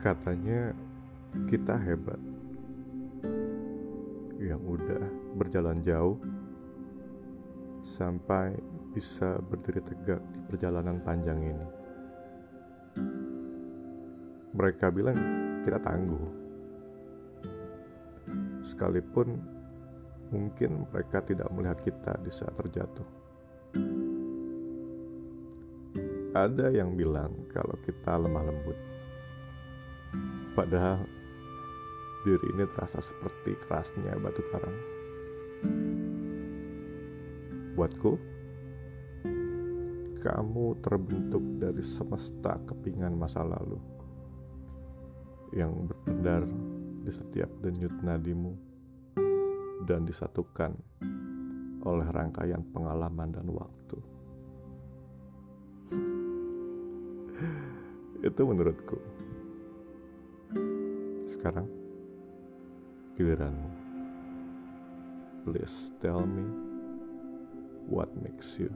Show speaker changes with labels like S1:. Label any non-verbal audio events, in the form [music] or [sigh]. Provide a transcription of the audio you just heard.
S1: Katanya kita hebat yang udah berjalan jauh sampai bisa berdiri tegak di perjalanan panjang ini. Mereka bilang kita tangguh. Sekalipun mungkin mereka tidak melihat kita di saat terjatuh. Ada yang bilang kalau kita lemah lembut. Padahal diri ini terasa seperti kerasnya batu karang. Buatku, kamu terbentuk dari semesta kepingan masa lalu yang berpendar di setiap denyut nadimu dan disatukan oleh rangkaian pengalaman dan waktu. [laughs] Itu menurutku. Sekarang giliranmu. Please tell me what makes you